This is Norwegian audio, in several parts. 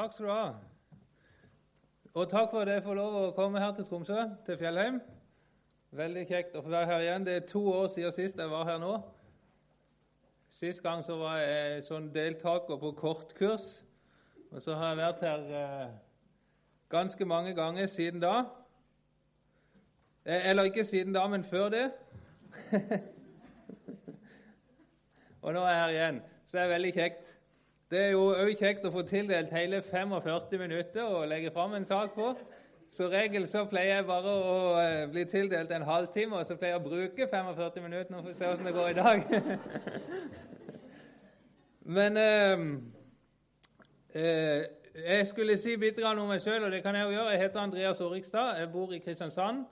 Takk skal du ha. Og takk for at jeg får lov å komme her til Tromsø, til Fjellheim. Veldig kjekt å få være her igjen. Det er to år siden sist jeg var her nå. Sist gang så var jeg sånn deltaker på kortkurs. Og så har jeg vært her eh, ganske mange ganger siden da. Eh, eller ikke siden da, men før det. og nå er jeg her igjen. Så det er veldig kjekt. Det er jo òg kjekt å få tildelt hele 45 minutter å legge fram en sak på. Som regel så pleier jeg bare å uh, bli tildelt en halvtime, og så pleier jeg å bruke 45 minutter. Nå får vi se hvordan det går i dag. Men eh, uh, jeg skulle si bitte om meg sjøl, og det kan jeg jo gjøre. Jeg heter Andreas Årikstad. Jeg bor i Kristiansand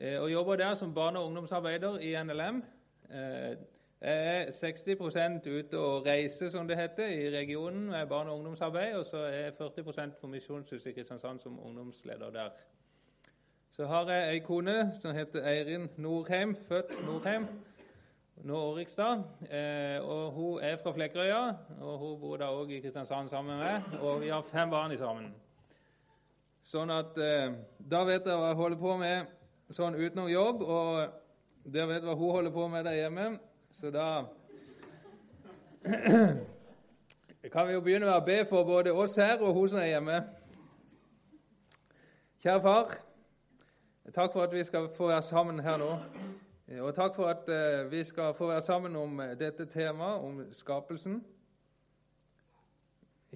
og jobber der som barne- og ungdomsarbeider i NLM. Jeg er 60% ute og reiser, som det heter, i regionen med barne- og ungdomsarbeid. Og så er jeg 40% på Misjonshuset i Kristiansand som ungdomsleder der. Så har jeg ei kone som heter Eirin Norheim, født Norheim, nå Årikstad. Eh, og hun er fra Flekkerøya, og hun bor da òg i Kristiansand sammen med meg. Og vi har fem barn sammen. Sånn at eh, Da vet jeg hva jeg holder på med sånn utenom jobb, og dere vet hva hun holder på med der hjemme. Så da kan vi jo begynne med å be for både oss her og hun som er hjemme. Kjære far, takk for at vi skal få være sammen her nå. Og takk for at uh, vi skal få være sammen om uh, dette temaet, om skapelsen.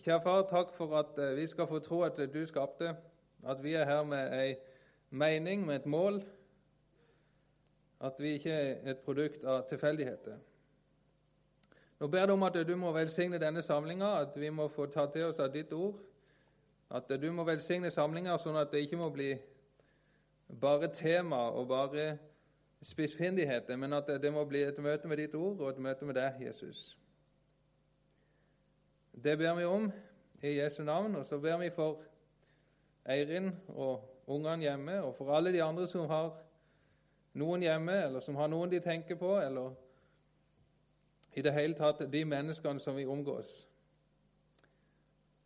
Kjære far, takk for at uh, vi skal få tro at du skapte, at vi er her med ei mening, med et mål, at vi ikke er et produkt av tilfeldigheter. Nå ber jeg om at du må velsigne denne samlinga, at vi må få ta til oss av ditt ord. At du må velsigne samlinga sånn at det ikke må bli bare tema og bare spissfindigheter, men at det må bli et møte med ditt ord og et møte med deg, Jesus. Det ber vi om i Jesu navn, og så ber vi for Eirin og ungene hjemme, og for alle de andre som har noen hjemme, eller som har noen de tenker på, eller i det hele tatt de menneskene som vi omgås.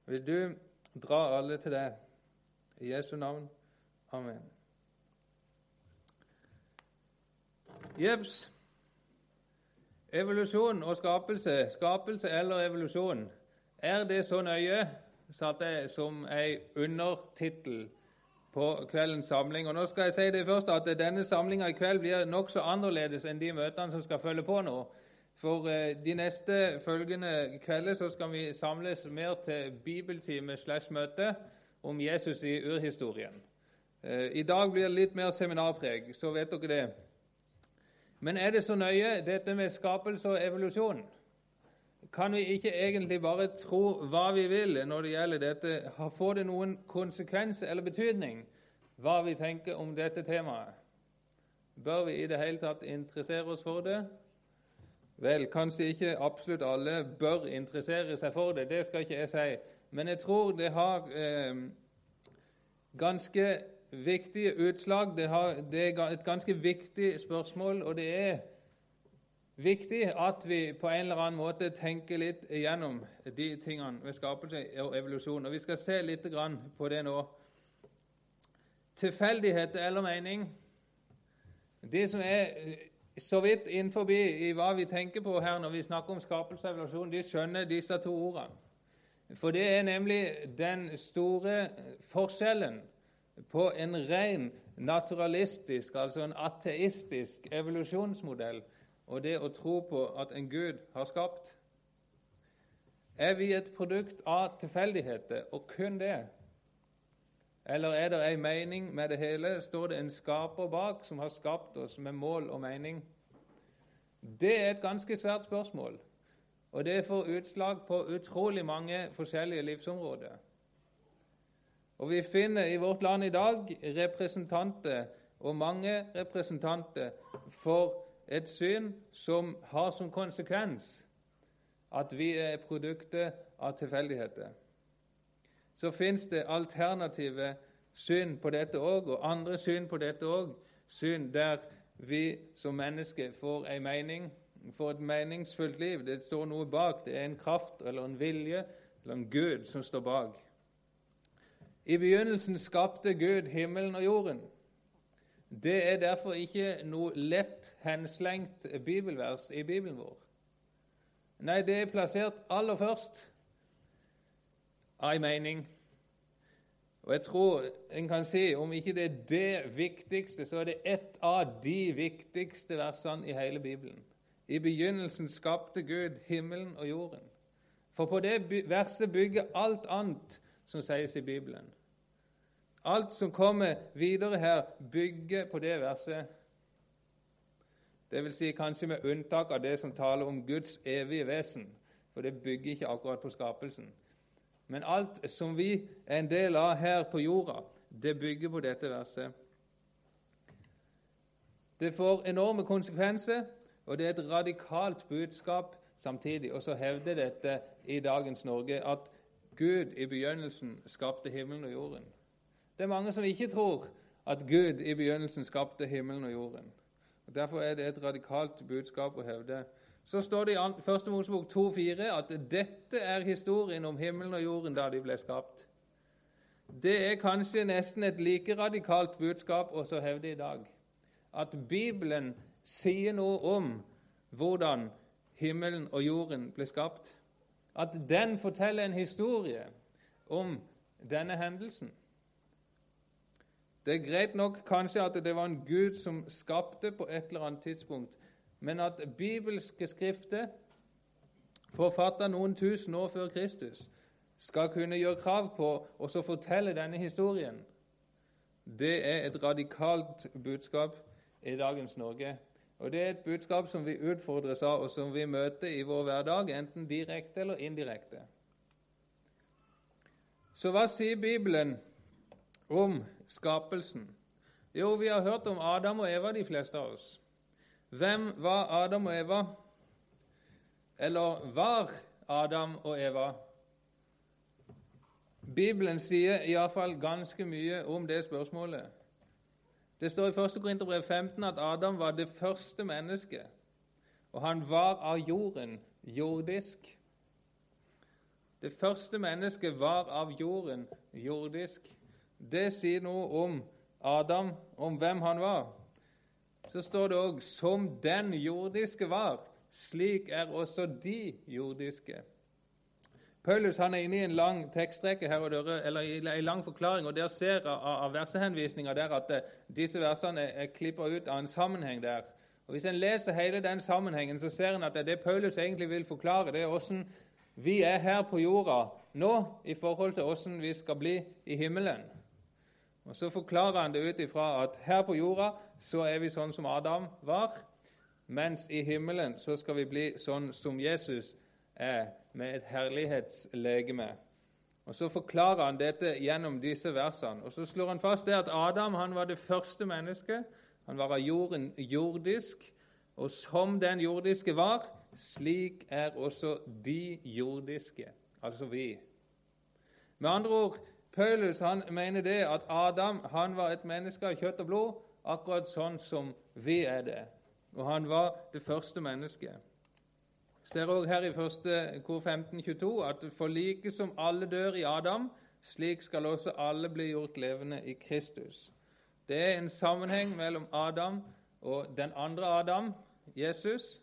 Vil du dra alle til deg? I Jesu navn. Amen. Jeps. Evolusjon og skapelse, skapelse eller evolusjon, er det så nøye, satte jeg som ei undertittel på kveldens samling. Og nå skal jeg si det først at Denne samlinga i kveld blir nokså annerledes enn de møtene som skal følge på nå. For eh, de neste følgende kvelder så skal vi samles mer til bibeltime slash møte om Jesus i urhistorien. Eh, I dag blir det litt mer seminarpreg, så vet dere det. Men er det så nøye, dette med skapelse og evolusjon? Kan vi ikke egentlig bare tro hva vi vil når det gjelder dette? Får det noen konsekvens eller betydning, hva vi tenker om dette temaet? Bør vi i det hele tatt interessere oss for det? Vel, kanskje ikke absolutt alle bør interessere seg for det, det skal ikke jeg si. Men jeg tror det har eh, ganske viktige utslag. Det, har, det er et ganske viktig spørsmål, og det er viktig at vi på en eller annen måte tenker litt igjennom de tingene ved skapelse og evolusjon. Og Vi skal se litt på det nå. Tilfeldighet eller mening Det som er så vidt innenfor i hva vi tenker på her når vi snakker om skapelse og evolusjon, de skjønner disse to ordene. For det er nemlig den store forskjellen på en ren naturalistisk, altså en ateistisk evolusjonsmodell og det å tro på at en Gud har skapt? Er vi et produkt av tilfeldigheter, og kun det? Eller er det en mening med det hele? Står det en skaper bak som har skapt oss med mål og mening? Det er et ganske svært spørsmål, og det får utslag på utrolig mange forskjellige livsområder. Og Vi finner i vårt land i dag representanter, og mange representanter, for et syn som har som konsekvens at vi er produktet av tilfeldigheter. Så fins det alternative syn på dette òg, og andre syn på dette òg. Syn der vi som mennesker får en mening, får et meningsfullt liv. Det står noe bak. Det er en kraft eller en vilje eller en Gud som står bak. I begynnelsen skapte Gud himmelen og jorden. Det er derfor ikke noe lett henslengt bibelvers i Bibelen vår. Nei, det er plassert aller først av en mening. Og jeg tror en kan si om ikke det er det viktigste, så er det ett av de viktigste versene i hele Bibelen. I begynnelsen skapte Gud himmelen og jorden. For på det verset bygger alt annet som sies i Bibelen. Alt som kommer videre her, bygger på det verset. Det vil si kanskje med unntak av det som taler om Guds evige vesen, for det bygger ikke akkurat på skapelsen. Men alt som vi er en del av her på jorda, det bygger på dette verset. Det får enorme konsekvenser, og det er et radikalt budskap samtidig. Og så hevder dette i dagens Norge at Gud i begynnelsen skapte himmelen og jorden. Det er mange som ikke tror at Gud i begynnelsen skapte himmelen og jorden. Og Derfor er det et radikalt budskap å hevde. Så står det i 1. Mosebok 2,4 at dette er historien om himmelen og jorden da de ble skapt. Det er kanskje nesten et like radikalt budskap å hevde i dag. At Bibelen sier noe om hvordan himmelen og jorden ble skapt. At den forteller en historie om denne hendelsen. Det er greit nok kanskje at det var en Gud som skapte på et eller annet tidspunkt, men at bibelske skrifter, forfatta noen tusen år før Kristus, skal kunne gjøre krav på å fortelle denne historien, det er et radikalt budskap i dagens Norge. Og Det er et budskap som vi utfordres av, og som vi møter i vår hverdag, enten direkte eller indirekte. Så hva sier Bibelen om skapelsen? Jo, vi har hørt om Adam og Eva, de fleste av oss. Hvem var Adam og Eva? Eller var Adam og Eva? Bibelen sier iallfall ganske mye om det spørsmålet. Det står i 1. Korinterbrev 15 at Adam var det første mennesket, og han var av jorden, jordisk. Det første mennesket var av jorden, jordisk. Det sier noe om Adam, om hvem han var. Så står det òg 'som den jordiske var'. Slik er også de jordiske. Paulus han er inne i en lang tekstrekke her, dere, eller en lang forklaring, og der ser av, av versehenvisninga der at eh, disse versene er, er klippa ut av en sammenheng der. Og Hvis en leser hele den sammenhengen, så ser en at det Paulus egentlig vil forklare, det er hvordan vi er her på jorda nå i forhold til hvordan vi skal bli i himmelen. Og Så forklarer han det ut ifra at her på jorda så er vi sånn som Adam var, mens i himmelen så skal vi bli sånn som Jesus er, med et herlighetslegeme. Og Så forklarer han dette gjennom disse versene. Og Så slår han fast det at Adam han var det første mennesket. Han var av jorden jordisk, og som den jordiske var, slik er også de jordiske, altså vi. Med andre ord Paulus han mener det at Adam han var et menneske av kjøtt og blod, akkurat sånn som vi er det. Og han var det første mennesket. Ser også her i 1. kor 1522 at for like som alle dør i Adam, slik skal også alle bli gjort levende i Kristus. Det er en sammenheng mellom Adam og den andre Adam, Jesus.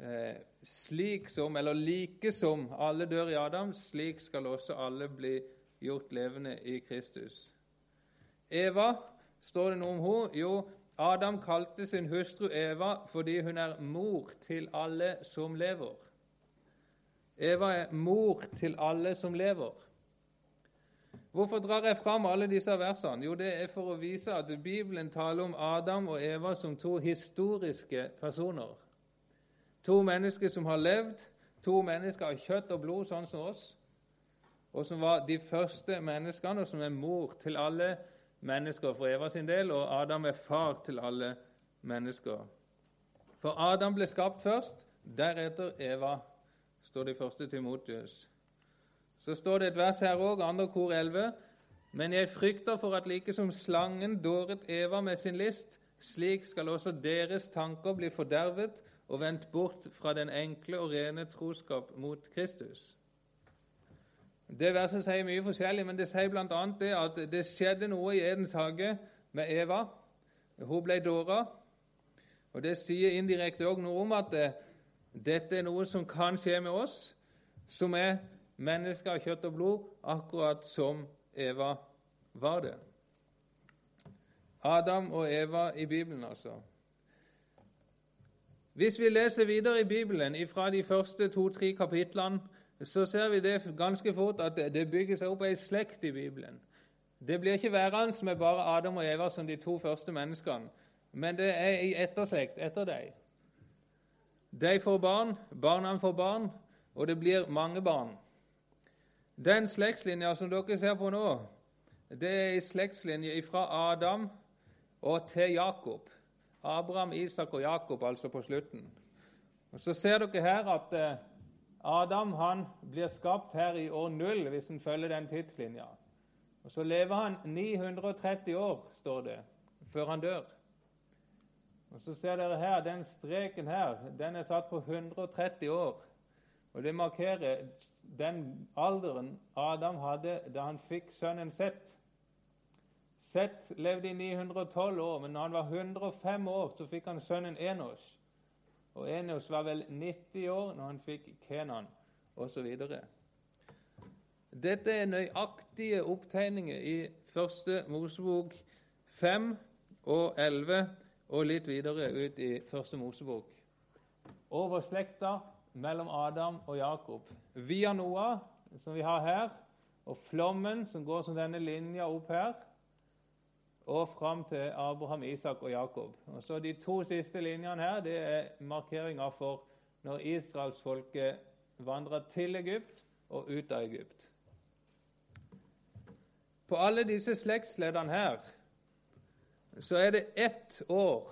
Eh, slik som, eller like som alle dør i Adam, slik skal også alle bli gjort levende i Kristus. Eva, står det noe om henne? Jo, Adam kalte sin hustru Eva fordi hun er mor til alle som lever. Eva er mor til alle som lever. Hvorfor drar jeg fram alle disse versene? Jo, det er for å vise at Bibelen taler om Adam og Eva som to historiske personer. To mennesker som har levd, to mennesker av kjøtt og blod, sånn som oss og som var de første menneskene, og som er mor til alle mennesker for Eva sin del, og Adam er far til alle mennesker. For Adam ble skapt først, deretter Eva, står det i 1. Timotius. Så står det et vers her òg, andre kor 11. Men jeg frykter for at like som slangen dåret Eva med sin list, slik skal også deres tanker bli fordervet og vendt bort fra den enkle og rene troskap mot Kristus. Det verset sier mye forskjellig, men det sier bl.a. det at det skjedde noe i Edens hage med Eva. Hun ble dåra. Og Det sier indirekte òg noe om at dette er noe som kan skje med oss, som er mennesker av kjøtt og blod, akkurat som Eva var det. Adam og Eva i Bibelen, altså. Hvis vi leser videre i Bibelen fra de første to-tre kapitlene, så ser vi det ganske fort at det bygger seg opp ei slekt i Bibelen. Det blir ikke værende med bare Adam og Eva som de to første menneskene, men det er i etterslekt etter dem. De får barn, barna får barn, og det blir mange barn. Den slektslinja som dere ser på nå, det er ei slektslinje fra Adam og til Jakob. Abraham, Isak og Jakob, altså på slutten. Og Så ser dere her at eh, Adam han blir skapt her i år null, hvis en følger den tidslinja. Og Så lever han 930 år, står det, før han dør. Og Så ser dere her, den streken her, den er satt på 130 år. Og Det markerer den alderen Adam hadde da han fikk sønnen Sett. Sett levde i 912 år, men når han var 105 år, så fikk han sønnen Enos. Og Enos var vel 90 år når han fikk Kenan, osv. Dette er nøyaktige opptegninger i første Mosebok 5 og 11 og litt videre ut i første Mosebok. Over slekta mellom Adam og Jakob. Via Noah, som vi har her, og flommen som går som denne linja opp her, og fram til Abraham, Isak og Jakob. Og så De to siste linjene her det er markeringer for når israelsfolket vandrer til Egypt og ut av Egypt. På alle disse slektsleddene her så er det ett år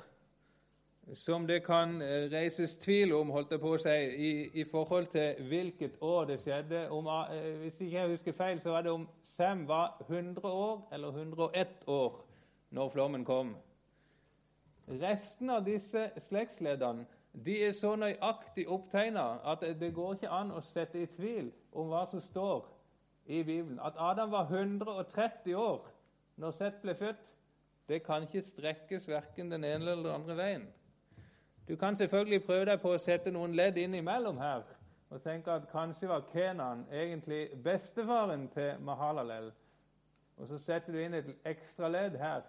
som det kan eh, reises tvil om, holdt det på å si, i, i forhold til hvilket år det skjedde. Om, eh, hvis ikke jeg husker feil, så var det om Sem var 100 år eller 101 år når flommen kom. Resten av disse slektsleddene de er så nøyaktig opptegna at det går ikke an å sette i tvil om hva som står i Bibelen. At Adam var 130 år når Seth ble født, det kan ikke strekkes verken den ene eller den andre veien. Du kan selvfølgelig prøve deg på å sette noen ledd innimellom her og tenke at kanskje var Kenan egentlig bestefaren til Mahalalel. Og så setter du inn et ekstra ledd her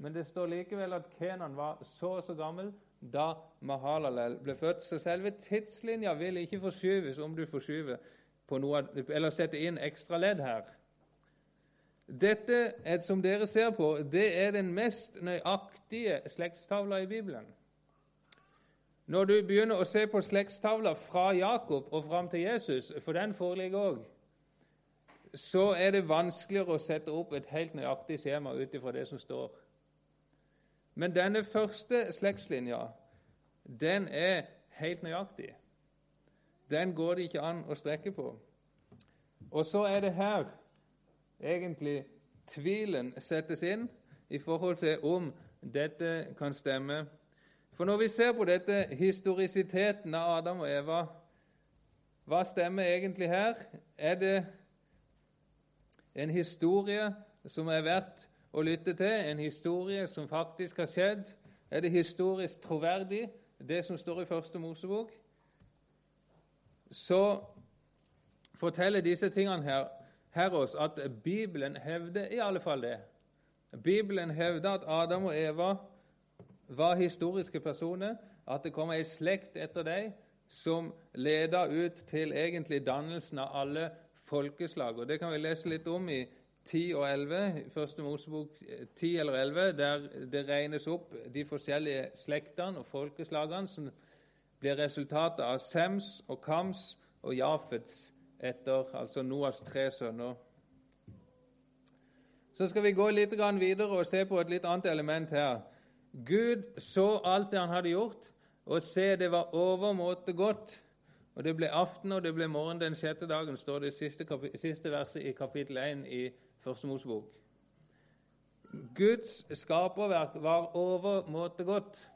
men det står likevel at Kenan var så og så gammel da Mahalalel ble født. Så selve tidslinja vil ikke forskyves om du forskyver noe, eller setter inn ekstra ledd her. Dette som dere ser på, det er den mest nøyaktige slektstavla i Bibelen. Når du begynner å se på slektstavla fra Jakob og fram til Jesus, for den foreligger òg, så er det vanskeligere å sette opp et helt nøyaktig skjema ut ifra det som står. Men denne første slektslinja, den er helt nøyaktig. Den går det ikke an å strekke på. Og så er det her egentlig tvilen settes inn i forhold til om dette kan stemme. For når vi ser på dette historisiteten av Adam og Eva, hva stemmer egentlig her? Er det en historie som er verdt å lytte til, en historie som faktisk har skjedd. Er det historisk troverdig, det som står i Første Mosebok? Så forteller disse tingene her, her oss at Bibelen hevder i alle fall det. Bibelen hevder at Adam og Eva var historiske personer, at det kom ei slekt etter dem som leda ut til egentlig dannelsen av alle folkeslag. Og Det kan vi lese litt om i 10 og 11, første Mosebok 10 eller 11, der det regnes opp de forskjellige slektene og folkeslagene som blir resultatet av Sems og Kams og Jafets etter, altså Noas tre sønner. Så skal vi gå litt videre og se på et litt annet element her. Gud så alt det han hadde gjort, og se det var overmåte godt. Og Det ble aften og det ble morgen den sjette dagen, står det siste, siste verset i kapittel 1 i Første Mosebok. Guds skaperverk var overmåte godt.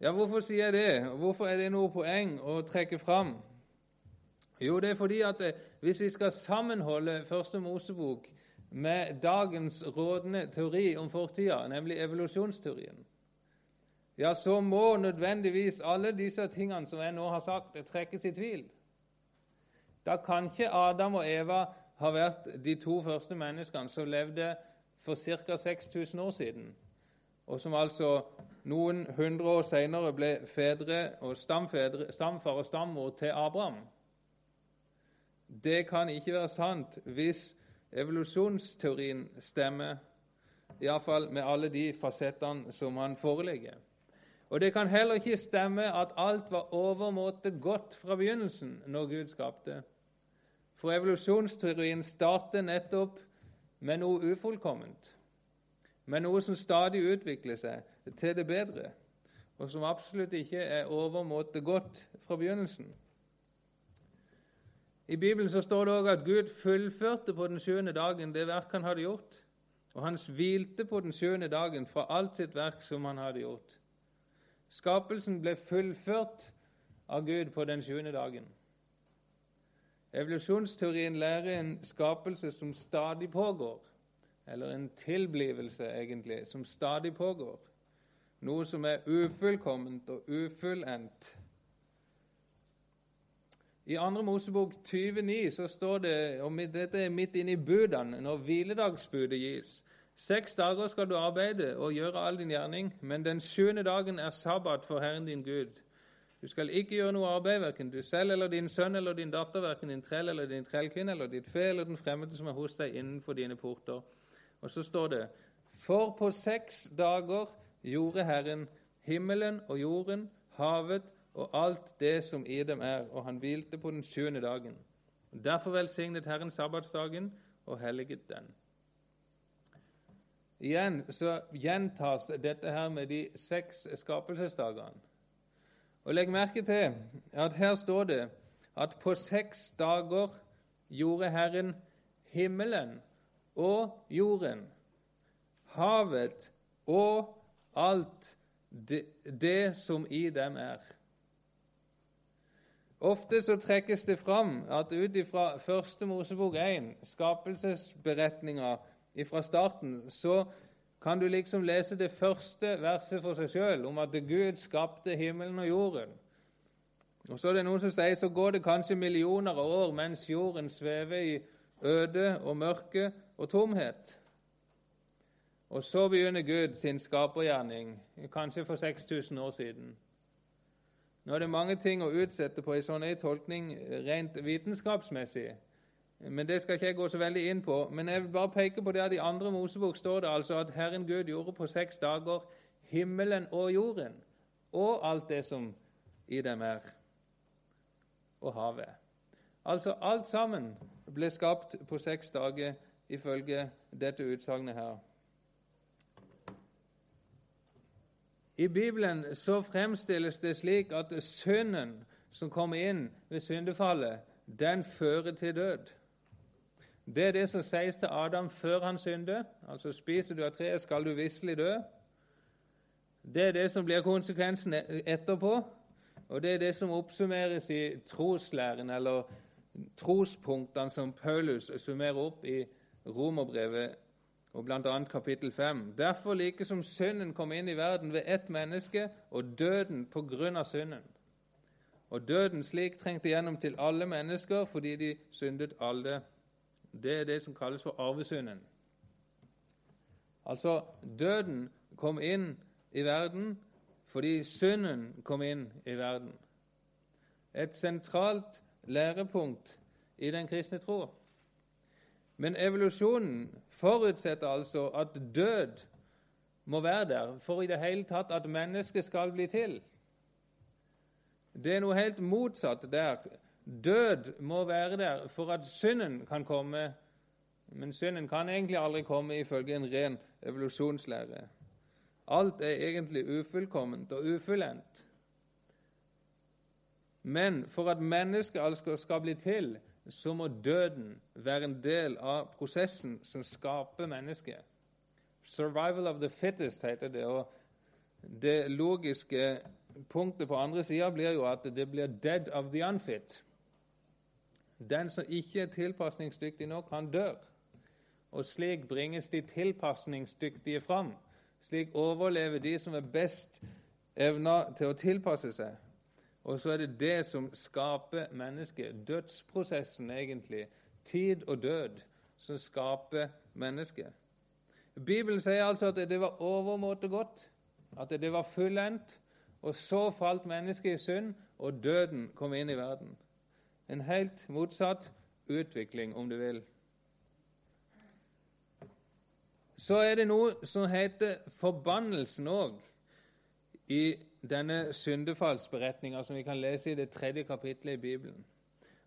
Ja, Hvorfor sier jeg det? Hvorfor er det noe poeng å trekke fram? Jo, det er fordi at eh, hvis vi skal sammenholde Første Mosebok med dagens rådende teori om fortida, nemlig evolusjonsteorien, ja, så må nødvendigvis alle disse tingene som jeg nå har sagt, trekkes i tvil. Da kan ikke Adam og Eva ha vært de to første menneskene som levde for ca. 6000 år siden, og som altså noen hundre år senere ble fedre og stamfedre, stamfar og stammor til Abraham. Det kan ikke være sant hvis evolusjonsteorien stemmer, iallfall med alle de fasettene som han foreligger. Og Det kan heller ikke stemme at alt var overmåte godt fra begynnelsen når Gud skapte. For evolusjonsteorien starter nettopp med noe ufullkomment, med noe som stadig utvikler seg til det bedre, og som absolutt ikke er overmåte godt fra begynnelsen. I Bibelen så står det òg at Gud fullførte på den sjuende dagen det verk han hadde gjort, og han hvilte på den sjuende dagen fra alt sitt verk som han hadde gjort. Skapelsen ble fullført av Gud på den sjuende dagen. Evolusjonsteorien lærer en skapelse som stadig pågår, eller en tilblivelse, egentlig, som stadig pågår. Noe som er ufullkomment og ufullendt. I 2. Mosebok 29 så står det, og dette er midt inne i budene, når hviledagsbudet gis Seks dager skal du arbeide og gjøre all din gjerning, men den sjuende dagen er sabbat for Herren din Gud. Du skal ikke gjøre noe arbeid, verken du selv eller din sønn eller din datter, verken din trell eller din trellkvinne eller ditt fe eller den fremmede som er hos deg innenfor dine porter. Og så står det For på seks dager gjorde Herren himmelen og jorden, havet og alt det som i dem er, og han hvilte på den sjuende dagen. Derfor velsignet Herren sabbatsdagen og helliget den. Igjen så gjentas dette her med de seks skapelsesdagene. Og Legg merke til at her står det at på seks dager gjorde Herren himmelen og jorden, havet og alt det, det som i dem er. Ofte så trekkes det fram at ut ifra Første Mosebok 1, skapelsesberetninga fra starten, så kan du liksom lese det første verset for seg sjøl, om at Gud skapte himmelen og jorden. Og Så er det noen som sier så går det kanskje millioner av år mens jorden svever i øde og mørke og tomhet. Og så begynner Gud sin skapergjerning, kanskje for 6000 år siden. Nå er det mange ting å utsette på en sånn tolkning rent vitenskapsmessig, men det skal ikke jeg gå så veldig inn på. Men jeg vil bare peke på det at i andre Mosebok står det altså at Herren Gud gjorde på seks dager himmelen og jorden og alt det som i dem er, og havet. Altså alt sammen ble skapt på seks dager ifølge dette utsagnet her. I Bibelen så fremstilles det slik at synden som kommer inn ved syndefallet, den fører til død. Det er det som sies til Adam før han synder. Altså spiser du av treet, skal du visselig dø. Det er det som blir konsekvensen e- etterpå, og det er det som oppsummeres i troslæren, eller trospunktene som Paulus summerer opp i Romerbrevet og bl.a. kapittel 5. Derfor, like som synden kom inn i verden ved ett menneske, og døden på grunn av synden. Og døden slik trengte gjennom til alle mennesker fordi de syndet alle. Det er det som kalles for arvesynden. Altså, døden kom inn i verden fordi synden kom inn i verden. Et sentralt lærepunkt i den kristne tro. Men evolusjonen forutsetter altså at død må være der for i det hele tatt at mennesket skal bli til. Det er noe helt motsatt der. Død må være der for at synden kan komme, men synden kan egentlig aldri komme ifølge en ren evolusjonslære. Alt er egentlig ufullkomment og ufullendt. Men for at mennesket skal bli til, så må døden være en del av prosessen som skaper mennesket. 'Survival of the fittest' heter det. og Det logiske punktet på andre sida blir jo at det blir 'dead of the unfit'. Den som ikke er tilpasningsdyktig nok, han dør. Og slik bringes de tilpasningsdyktige fram. Slik overlever de som er best evna til å tilpasse seg. Og så er det det som skaper mennesket. Dødsprosessen, egentlig. Tid og død som skaper mennesket. Bibelen sier altså at det var overmåte godt, at det var fullendt. Og så falt mennesket i synd, og døden kom inn i verden. En helt motsatt utvikling, om du vil. Så er det noe som heter forbannelsen òg i denne syndefallsberetninga som vi kan lese i det tredje kapittelet i Bibelen.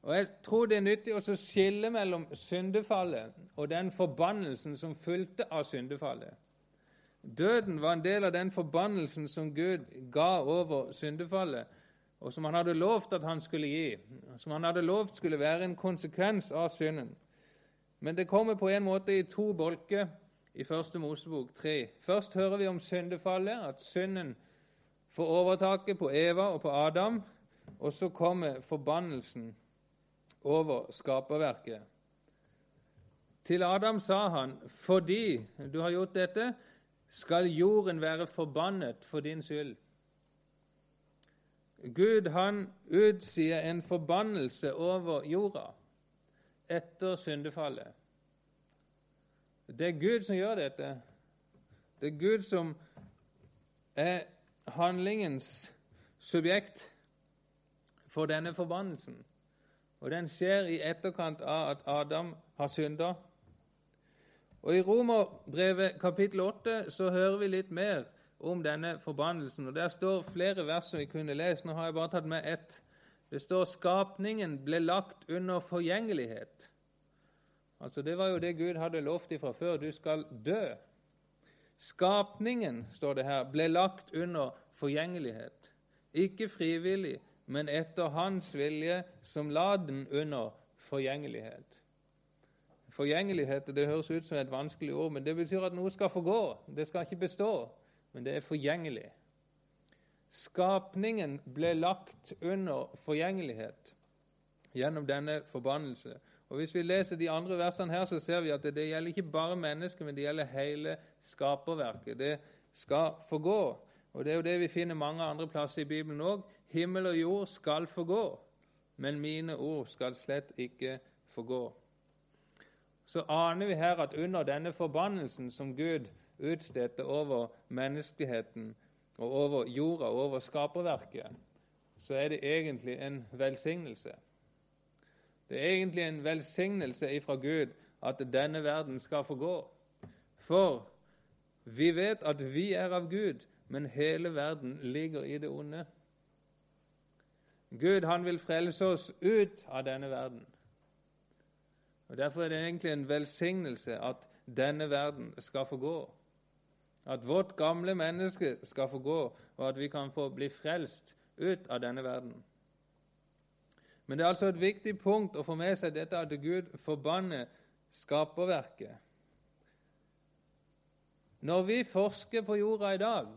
Og Jeg tror det er nyttig å skille mellom syndefallet og den forbannelsen som fulgte av syndefallet. Døden var en del av den forbannelsen som Gud ga over syndefallet, og som han hadde lovt at han skulle gi, som han hadde lovt skulle være en konsekvens av synden. Men det kommer på en måte i to bolker i Første Mosebok 3. Først hører vi om syndefallet, at synden får overtaket på Eva og på Adam, og så kommer forbannelsen over skaperverket. Til Adam sa han, 'Fordi du har gjort dette, skal jorden være forbannet for din skyld.' Gud han utsier en forbannelse over jorda etter syndefallet. Det er Gud som gjør dette. Det er Gud som er handlingens subjekt for denne forbannelsen. Og den skjer i etterkant av at Adam har synda. Og I Romerbrevet kapittel 8 så hører vi litt mer om denne forbannelsen. og Der står flere vers som vi kunne lese. Nå har jeg bare tatt med ett. Det står 'skapningen ble lagt under forgjengelighet'. Altså Det var jo det Gud hadde lovt ifra før. Du skal dø. Skapningen, står det her, ble lagt under forgjengelighet. Ikke frivillig, men etter Hans vilje, som la den under forgjengelighet. Forgjengelighet det høres ut som et vanskelig ord, men det betyr at noe skal forgå. Det skal ikke bestå, men det er forgjengelig. Skapningen ble lagt under forgjengelighet gjennom denne forbannelse. Og Hvis vi leser de andre versene her, så ser vi at det, det gjelder ikke bare mennesker, men det gjelder hele skaperverket. Det skal forgå. Og Det er jo det vi finner mange andre plasser i Bibelen òg. Himmel og jord skal forgå, men mine ord skal slett ikke forgå. Så aner vi her at under denne forbannelsen som Gud utstedte over menneskeheten og over jorda og over skaperverket, så er det egentlig en velsignelse. Det er egentlig en velsignelse ifra Gud at denne verden skal få gå. For vi vet at vi er av Gud, men hele verden ligger i det onde. Gud han vil frelse oss ut av denne verden. Og Derfor er det egentlig en velsignelse at denne verden skal få gå. At vårt gamle menneske skal få gå, og at vi kan få bli frelst ut av denne verden. Men det er altså et viktig punkt å få med seg dette at Gud forbanner skaperverket. Når vi forsker på jorda i dag,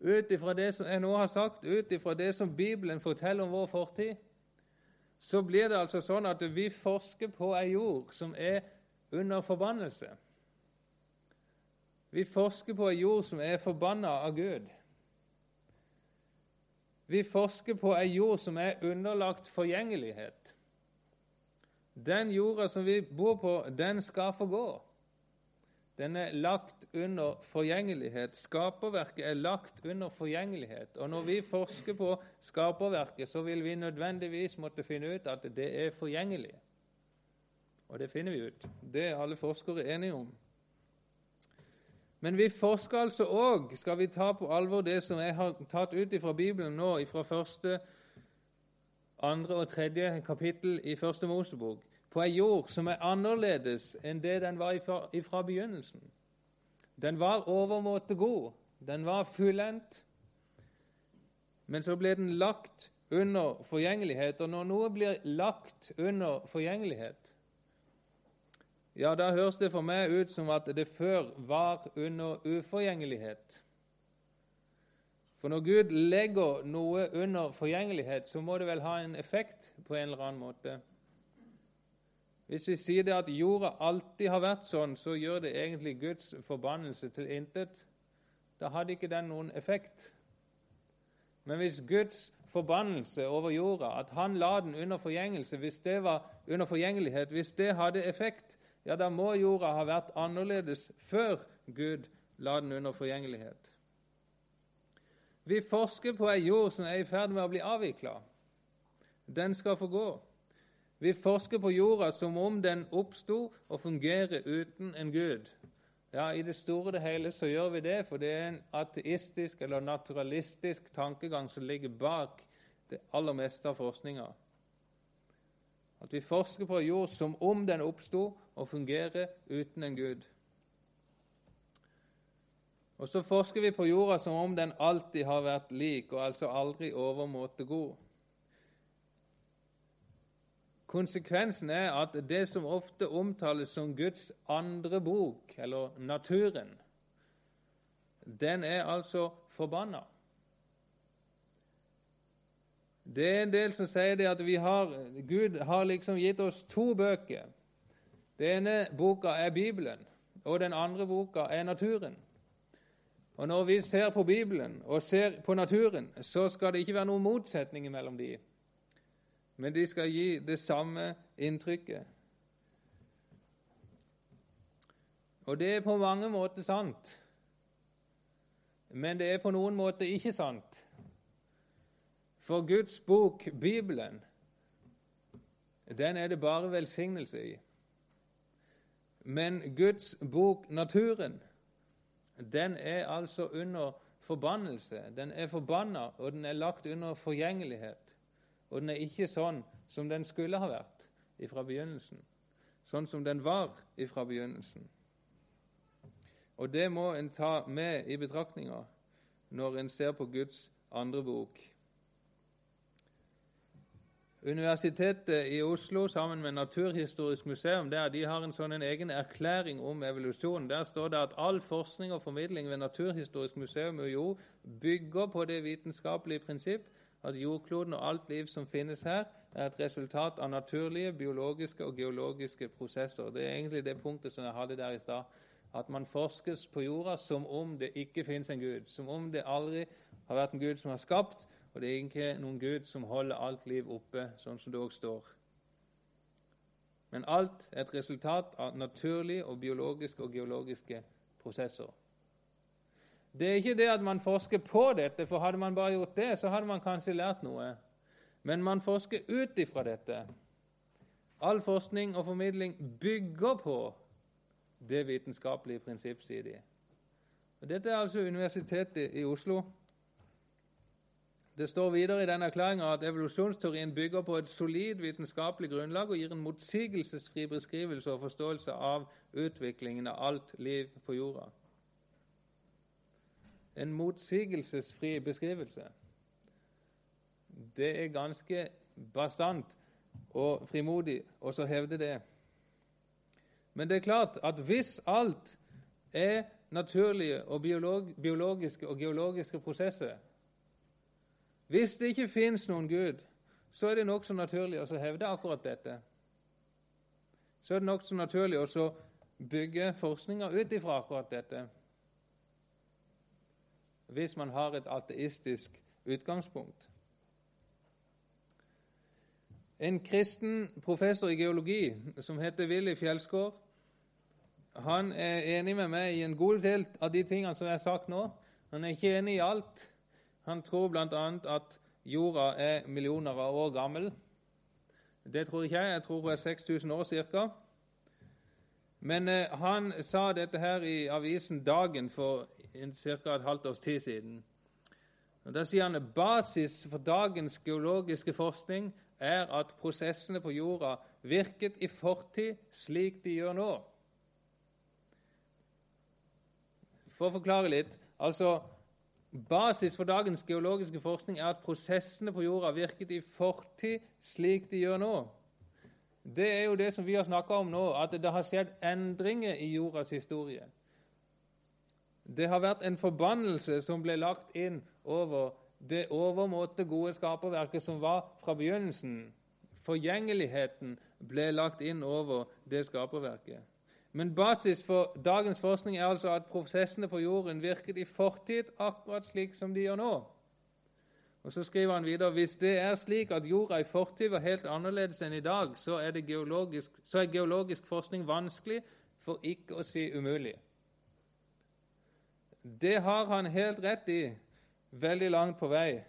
ut ifra det som jeg nå har sagt, ut ifra det som Bibelen forteller om vår fortid, så blir det altså sånn at vi forsker på ei jord som er under forbannelse. Vi forsker på ei jord som er forbanna av Gud. Vi forsker på ei jord som er underlagt forgjengelighet. Den jorda som vi bor på, den skal forgå. Den er lagt under forgjengelighet. Skaperverket er lagt under forgjengelighet. Og når vi forsker på skaperverket, så vil vi nødvendigvis måtte finne ut at det er forgjengelig. Og det finner vi ut. Det er alle forskere enige om. Men vi forsker altså òg, skal vi ta på alvor det som jeg har tatt ut fra Bibelen nå, fra første, andre og tredje kapittel i Første Mosebok, på ei jord som er annerledes enn det den var ifra, begynnelsen. Den var overmåte god, den var fullendt, men så ble den lagt under forgjengelighet. Og når noe blir lagt under forgjengelighet, ja, da høres det for meg ut som at det før var under uforgjengelighet. For når Gud legger noe under forgjengelighet, så må det vel ha en effekt på en eller annen måte. Hvis vi sier det at jorda alltid har vært sånn, så gjør det egentlig Guds forbannelse til intet. Da hadde ikke den noen effekt. Men hvis Guds forbannelse over jorda, at han la den under forgjengelse, hvis det var under forgjengelighet, hvis det hadde effekt, ja, da må jorda ha vært annerledes før Gud la den under forgjengelighet. Vi forsker på ei jord som er i ferd med å bli avvikla. Den skal få gå. Vi forsker på jorda som om den oppsto og fungerer uten en gud. Ja, I det store og det hele så gjør vi det, for det er en ateistisk eller naturalistisk tankegang som ligger bak det aller meste av forskninga. At vi forsker på jord som om den oppsto og fungerer uten en gud. Og så forsker vi på jorda som om den alltid har vært lik, og altså aldri overmåte god. Konsekvensen er at det som ofte omtales som Guds andre bok, eller naturen, den er altså forbanna. Det er en del som sier det at har, Gud har liksom gitt oss to bøker. Den ene boka er Bibelen, og den andre boka er naturen. Og Når vi ser på Bibelen og ser på naturen, så skal det ikke være noen motsetning mellom de men de skal gi det samme inntrykket. Og det er på mange måter sant, men det er på noen måter ikke sant. For Guds bok, Bibelen, den er det bare velsignelse i. Men Guds bok, naturen, den er altså under forbannelse. Den er forbanna, og den er lagt under forgjengelighet. Og den er ikke sånn som den skulle ha vært ifra begynnelsen. Sånn som den var ifra begynnelsen. Og det må en ta med i betraktninga når en ser på Guds andre bok. Universitetet i Oslo sammen med Naturhistorisk museum der, de har en sånn en egen erklæring om evolusjon. Der står det at all forskning og formidling ved Naturhistorisk museum UiO bygger på det vitenskapelige prinsipp at jordkloden og alt liv som finnes her, er et resultat av naturlige, biologiske og geologiske prosesser. Det er egentlig det punktet som jeg hadde der i stad. At man forskes på jorda som om det ikke finnes en gud. Som om det aldri har vært en gud som har skapt, og det er ikke noen gud som holder alt liv oppe, sånn som det òg står. Men alt er et resultat av naturlige og biologiske og geologiske prosesser. Det er ikke det at man forsker på dette, for hadde man bare gjort det, så hadde man kanskje lært noe. Men man forsker ut ifra dette. All forskning og formidling bygger på det vitenskapelige prinsipp, sier de. Og dette er altså Universitetet i Oslo. Det står videre i denne erklæringa at evolusjonsteorien bygger på et solid vitenskapelig grunnlag og gir en motsigelsesfri beskrivelse og forståelse av utviklingen av alt liv på jorda en motsigelsesfri beskrivelse. Det er ganske bastant og frimodig å hevde det. Men det er klart at hvis alt er naturlige og biologiske og geologiske prosesser Hvis det ikke fins noen Gud, så er det nokså naturlig å hevde akkurat dette. Så er det nokså naturlig å bygge forskninga ut ifra akkurat dette hvis man har et ateistisk utgangspunkt. En kristen professor i geologi som heter Willy Fjellskår, han er enig med meg i en god del av de tingene som jeg har sagt nå. Han er ikke enig i alt. Han tror bl.a. at jorda er millioner av år gammel. Det tror ikke jeg. Jeg tror hun er 6000 år ca. Men eh, han sa dette her i avisen Dagen for ca. et halvt års tid siden. Og Der sier han at basis for dagens geologiske forskning er at prosessene på jorda virket i fortid slik de gjør nå. For å forklare litt altså Basis for dagens geologiske forskning er at prosessene på jorda virket i fortid slik de gjør nå. Det er jo det som vi har snakka om nå, at det har skjedd endringer i jordas historie. Det har vært en forbannelse som ble lagt inn over det overmåte gode skaperverket som var fra begynnelsen, forgjengeligheten ble lagt inn over det skaperverket. Men basis for dagens forskning er altså at prosessene på jorden virket i fortid akkurat slik som de gjør nå. Og Så skriver han videre hvis det er slik at jorda i fortid var helt annerledes enn i dag, så er, geologisk, så er geologisk forskning vanskelig, for ikke å si umulig. Det har han helt rett i, veldig langt på vei.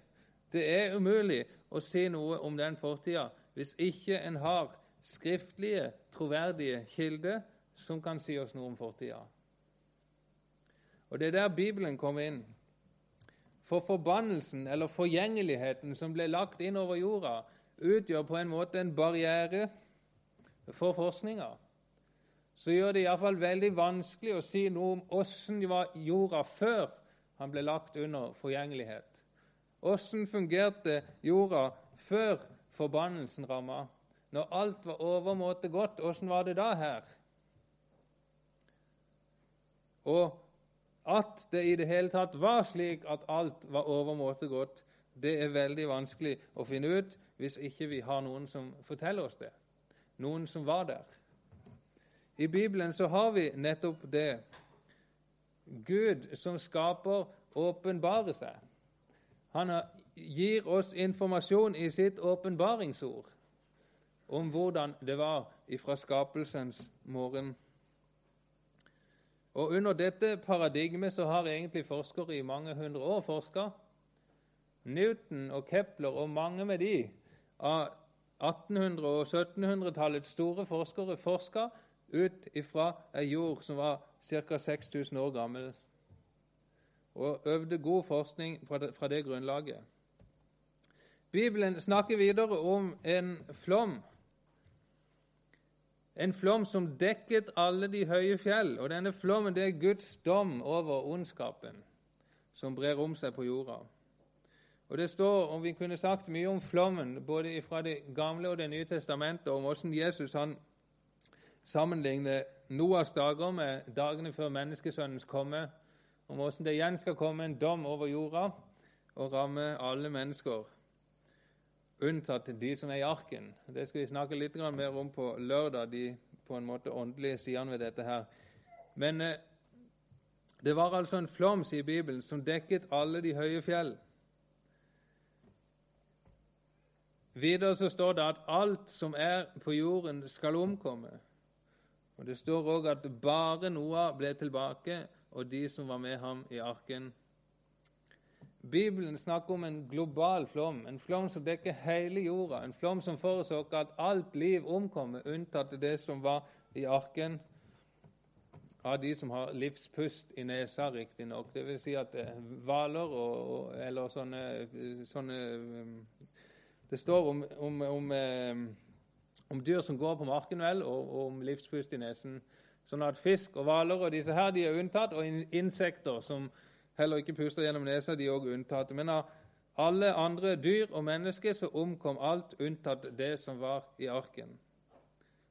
Det er umulig å si noe om den fortida hvis ikke en har skriftlige, troverdige kilder som kan si oss noe om fortida. Og Det er der Bibelen kommer inn. For forbannelsen, eller forgjengeligheten, som ble lagt inn over jorda, utgjør på en måte en barriere for forskninga. Så gjør det iallfall veldig vanskelig å si noe om åssen jorda før han ble lagt under forgjengelighet. Åssen fungerte jorda før forbannelsen ramma? Når alt var overmåte godt, åssen var det da her? Og at det i det hele tatt var slik at alt var overmåte godt, det er veldig vanskelig å finne ut hvis ikke vi har noen som forteller oss det, noen som var der. I Bibelen så har vi nettopp det. Gud som skaper, åpenbarer seg. Han gir oss informasjon i sitt åpenbaringsord om hvordan det var ifra skapelsens morgen. Og Under dette paradigmet så har egentlig forskere i mange hundre år forska. Newton og Kepler og mange med de av 1800- og 1700-tallets store forskere forska ut ifra ei jord som var ca. 6000 år gammel, og øvde god forskning fra det grunnlaget. Bibelen snakker videre om en flom en flom som dekket alle de høye fjell. Og denne flommen det er Guds dom over ondskapen som brer om seg på jorda. Og Det står, om vi kunne sagt mye om flommen, både fra Det gamle og Det nye testamentet, om hvordan Jesus han sammenligner Noas dager med dagene før menneskesønnens komme, om hvordan det igjen skal komme en dom over jorda og ramme alle mennesker unntatt de som er i arken. Det skal vi snakke litt mer om på lørdag, de på en måte åndelige sidene ved dette her. Men eh, det var altså en flom, sier Bibelen, som dekket alle de høye fjell. Videre så står det at alt som er på jorden, skal omkomme. Og Det står òg at bare Noah ble tilbake, og de som var med ham i arken. Bibelen snakker om en global flom, en flom som dekker hele jorda, en flom som forårsaker at alt liv omkommer, unntatt det som var i arken av de som har livspust i nesa, riktignok. Dvs. Si at eh, hvaler og, eller sånne, sånne, eh, Det står om, om, om, eh, om, dyr som går på marken, vel, og, og om livspust i nesen. Sånn at fisk og hvaler og disse her, de er unntatt, og insekter som heller ikke puster gjennom nesa, de òg unntatt. Men av alle andre dyr og mennesker så omkom alt unntatt det som var i arken.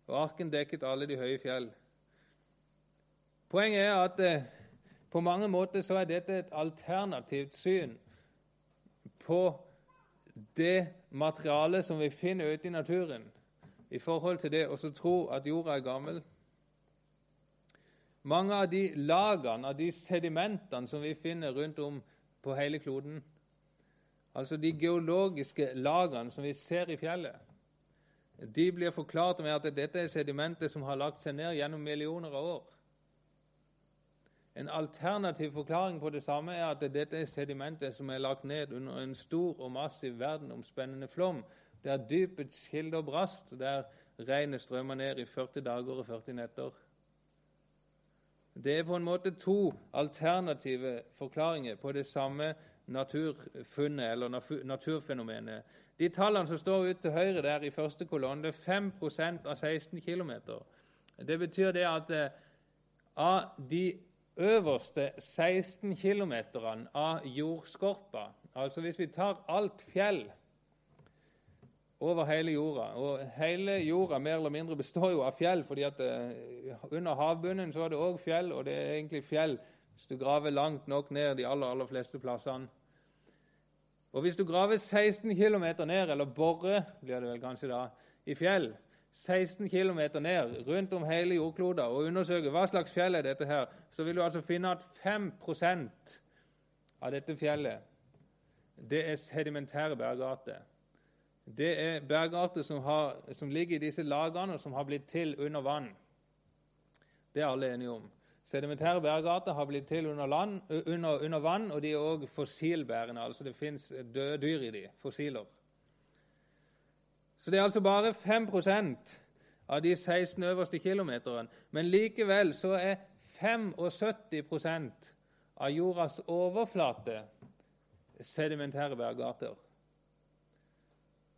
Og arken dekket alle de høye fjell. Poenget er at eh, på mange måter så er dette et alternativt syn på det materialet som vi finner ute i naturen, i forhold til det å tro at jorda er gammel. Mange av de lagene, av de sedimentene som vi finner rundt om på hele kloden, altså de geologiske lagene som vi ser i fjellet, de blir forklart med at dette er sedimenter som har lagt seg ned gjennom millioner av år. En alternativ forklaring på det samme er at dette er sedimenter som er lagt ned under en stor og massiv verdenomspennende flom, der dypets kilder brast, der regnet strømmer ned i 40 dager og 40 netter. Det er på en måte to alternative forklaringer på det samme naturfunnet eller naturfenomenet. De tallene som står ute til høyre der i første kolonne, det er 5 av 16 km. Det betyr det at eh, av de øverste 16 km av jordskorpa, altså hvis vi tar alt fjell over hele jorda. Og hele jorda mer eller mindre består jo av fjell, fordi at uh, under havbunnen så er det òg fjell, og det er egentlig fjell hvis du graver langt nok ned de aller, aller fleste plassene. Og hvis du graver 16 km ned, eller borer blir det vel kanskje da, i fjell 16 km ned rundt om hele jordkloda og undersøker hva slags fjell er dette her, så vil du altså finne at 5% av dette fjellet det er sedimentære bergarter. Det er bergarter som, som ligger i disse lagene, og som har blitt til under vann. Det er alle enige om. Sedimentære bergarter har blitt til under, land, under, under vann, og de er òg fossilbærende. altså Det fins døde dyr i de, fossiler. Så det er altså bare 5% av de 16 øverste kilometerne. Men likevel så er 75% av jordas overflate sedimentære bergarter.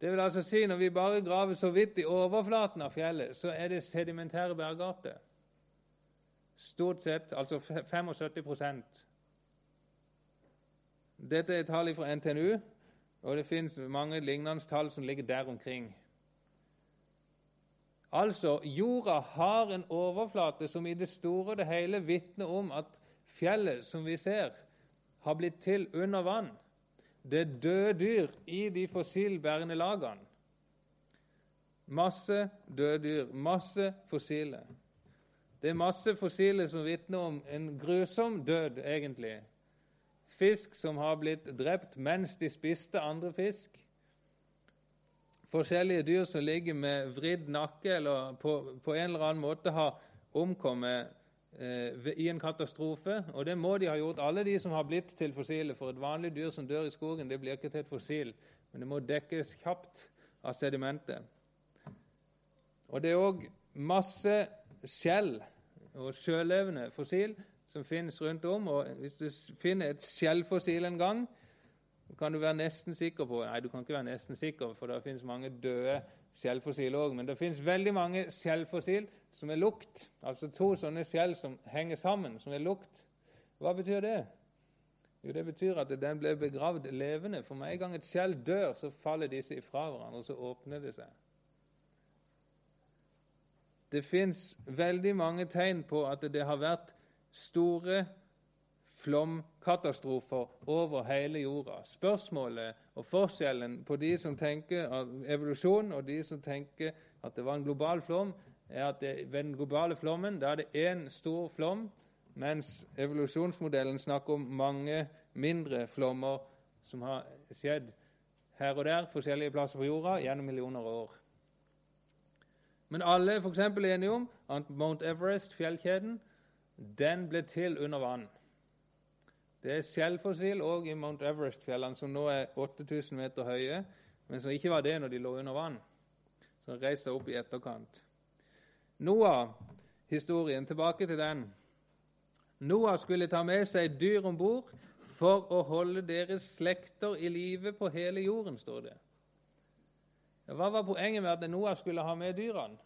Det vil altså si når vi bare graver så vidt i overflaten av fjellet, så er det sedimentære bergarter. Stort sett altså 75% Dette er tall fra NTNU, og det finnes mange lignende tall som ligger der omkring. Altså, jorda har en overflate som i det store og det hele vitner om at fjellet som vi ser, har blitt til under vann. Det er døde dyr i de fossilbærende lagene. Masse døde dyr, masse fossile. Det er masse fossile som vitner om en grusom død, egentlig. Fisk som har blitt drept mens de spiste andre fisk. Forskjellige dyr som ligger med vridd nakke eller på, på en eller annen måte har omkommet i en katastrofe. Og det må de ha gjort, alle de som har blitt til fossile. For et vanlig dyr som dør i skogen, det blir ikke til et fossil, men det må dekkes kjapt av sedimentet. Og det er òg masse skjell og sjølevende fossil som finnes rundt om. og Hvis du finner et skjellfossil en gang, kan du være nesten sikker på Nei, du kan ikke være nesten sikker, for det finnes mange døde skjellfossil òg. Men det finnes veldig mange skjellfossil som er lukt. Altså to sånne skjell som henger sammen, som er lukt. Hva betyr det? Jo, Det betyr at den ble begravd levende. For med en gang et skjell dør, så faller disse ifra hverandre, og så åpner det seg. Det fins veldig mange tegn på at det har vært store flomkatastrofer over hele jorda. Spørsmålet og forskjellen på de som tenker evolusjon, og de som tenker at det var en global flom, er at det, ved den globale flommen da er det én stor flom, mens evolusjonsmodellen snakker om mange mindre flommer som har skjedd her og der forskjellige plasser på jorda gjennom millioner av år. Men alle er f.eks. enige om at Mount Everest, fjellkjeden, den ble til under vann. Det er skjellfossil òg i Mount Everest-fjellene, som nå er 8000 meter høye, men som ikke var det når de lå under vann. Som reiste opp i etterkant. Noah-historien, tilbake til den. Noah skulle ta med seg dyr om bord for å holde deres slekter i live på hele jorden, står det. Hva var poenget med at Noah skulle ha med dyrene?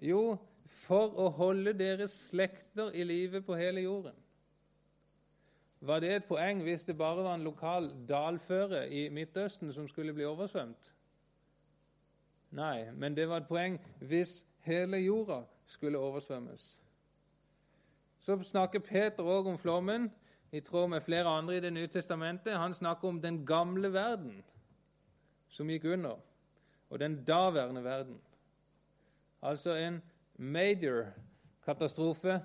Jo, for å holde deres slekter i live på hele jorden. Var det et poeng hvis det bare var en lokal dalføre i Midtøsten som skulle bli oversvømt? Nei, men det var et poeng hvis hele jorda skulle oversvømmes. Så snakker Peter òg om flommen, i tråd med flere andre i Det nye testamentet. Han snakker om den gamle verden som gikk under, og den daværende verden. Altså en major katastrofe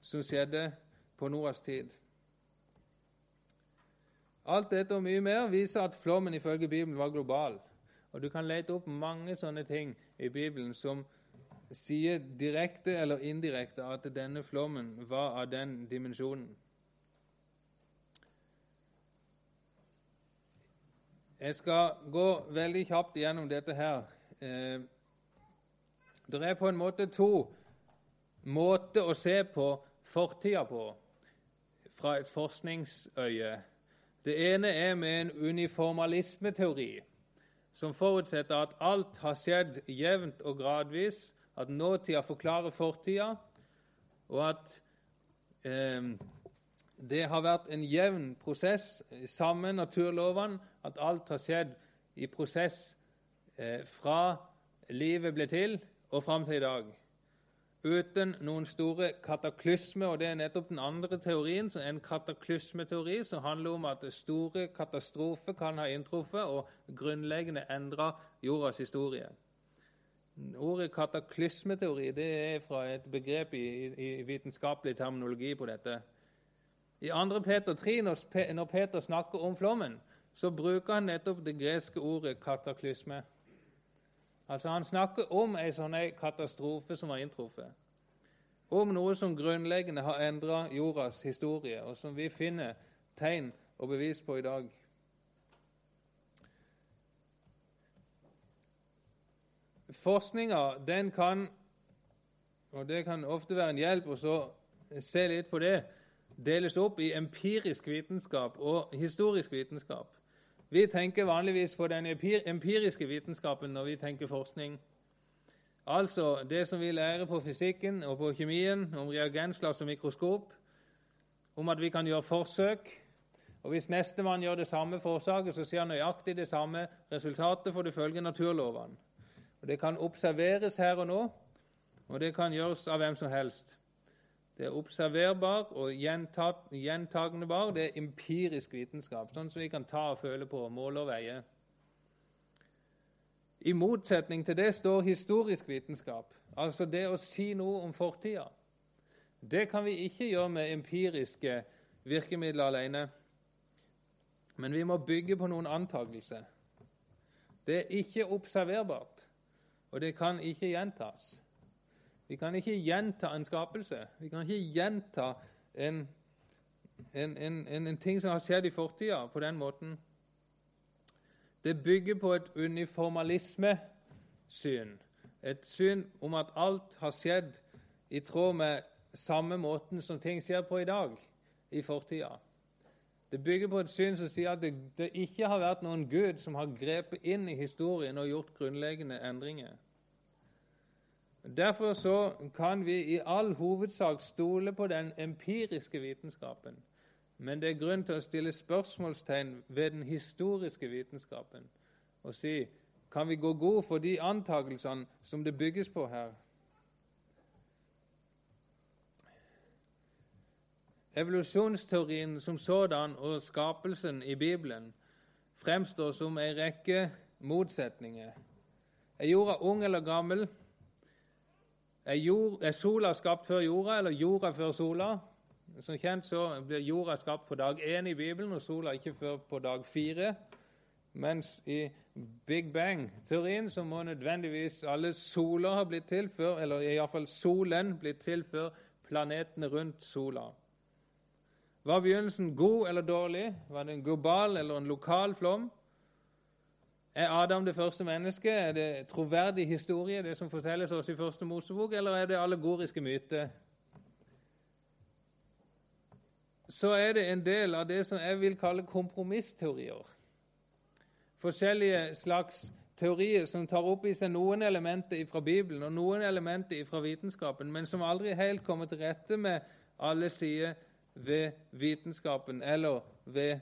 som skjedde på Noras tid. Alt dette og mye mer viser at flommen ifølge Bibelen var global. Og Du kan lete opp mange sånne ting i Bibelen som sier direkte eller indirekte at denne flommen var av den dimensjonen. Jeg skal gå veldig kjapt gjennom dette her. Eh, det er på en måte to måter å se på fortida på fra et forskningsøye. Det ene er med en uniformalismeteori, som forutsetter at alt har skjedd jevnt og gradvis, at nåtida forklarer fortida, og at eh, det har vært en jevn prosess, samme naturlovene, at alt har skjedd i prosess eh, fra livet ble til og fram til i dag uten noen store kataklysmer. og Det er nettopp den andre teorien, som er en kataklysmeteori, som handler om at store katastrofer kan ha inntruffet og grunnleggende endra jordas historie. Ordet kataklysmeteori det er fra et begrep i, i vitenskapelig terminologi på dette. I 2. Peter 3, når Peter snakker om flommen, så bruker han nettopp det greske ordet kataklysme. Altså Han snakker om en sånn katastrofe som har inntruffet. Om noe som grunnleggende har endra jordas historie, og som vi finner tegn og bevis på i dag. Forskninga kan, og det kan ofte være en hjelp å se litt på det, deles opp i empirisk vitenskap og historisk vitenskap. Vi tenker vanligvis på den empiriske vitenskapen når vi tenker forskning. Altså det som vi lærer på fysikken og på kjemien, om reagensglass og mikroskop, om at vi kan gjøre forsøk. Og Hvis nestemann gjør det samme forsaket, så ser han nøyaktig det samme resultatet, for det følger naturlovene. Og Det kan observeres her og nå, og det kan gjøres av hvem som helst. Det er observerbar og gjentagende bar. Det er empirisk vitenskap, sånn som vi kan ta og føle på, måle og veie. I motsetning til det står historisk vitenskap, altså det å si noe om fortida. Det kan vi ikke gjøre med empiriske virkemidler alene, men vi må bygge på noen antakelser. Det er ikke observerbart, og det kan ikke gjentas. Vi kan ikke gjenta en skapelse. Vi kan ikke gjenta en, en, en, en ting som har skjedd i fortida, på den måten. Det bygger på et uniformalismesyn. Et syn om at alt har skjedd i tråd med samme måten som ting skjer på i dag, i fortida. Det bygger på et syn som sier at det, det ikke har vært noen Gud som har grepet inn i historien og gjort grunnleggende endringer. Derfor så kan vi i all hovedsak stole på den empiriske vitenskapen. Men det er grunn til å stille spørsmålstegn ved den historiske vitenskapen og si kan vi gå god for de antakelsene som det bygges på her? Evolusjonsteorien som sådan og skapelsen i Bibelen fremstår som en rekke motsetninger. Er jorda ung eller gammel? Er, jord, er, sola skapt før jorda, eller jorda før sola? Som kjent så blir jorda skapt på dag én i Bibelen, og sola ikke før på dag fire. Mens i Big Bang-teorien så må nødvendigvis alle soler ha blitt til før, eller iallfall solen blitt til før planetene rundt sola. Var begynnelsen god eller dårlig? Var det en global eller en lokal flom? Er Adam det første mennesket? Er det troverdig historie, det som fortelles oss i Første Mosebok, eller er det allegoriske myter? Så er det en del av det som jeg vil kalle kompromissteorier. Forskjellige slags teorier som tar opp i seg noen elementer fra Bibelen og noen elementer fra vitenskapen, men som aldri helt kommer til rette med alle sider ved vitenskapen eller ved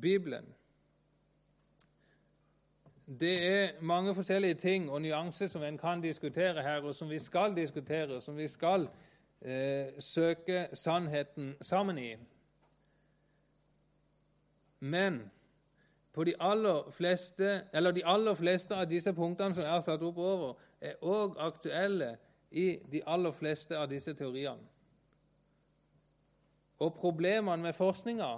Bibelen. Det er mange forskjellige ting og nyanser som en kan diskutere her, og som vi skal diskutere, og som vi skal eh, søke sannheten sammen i. Men på de aller fleste, de aller fleste av disse punktene som er satt opp over, er òg aktuelle i de aller fleste av disse teoriene. Og problemene med forskninga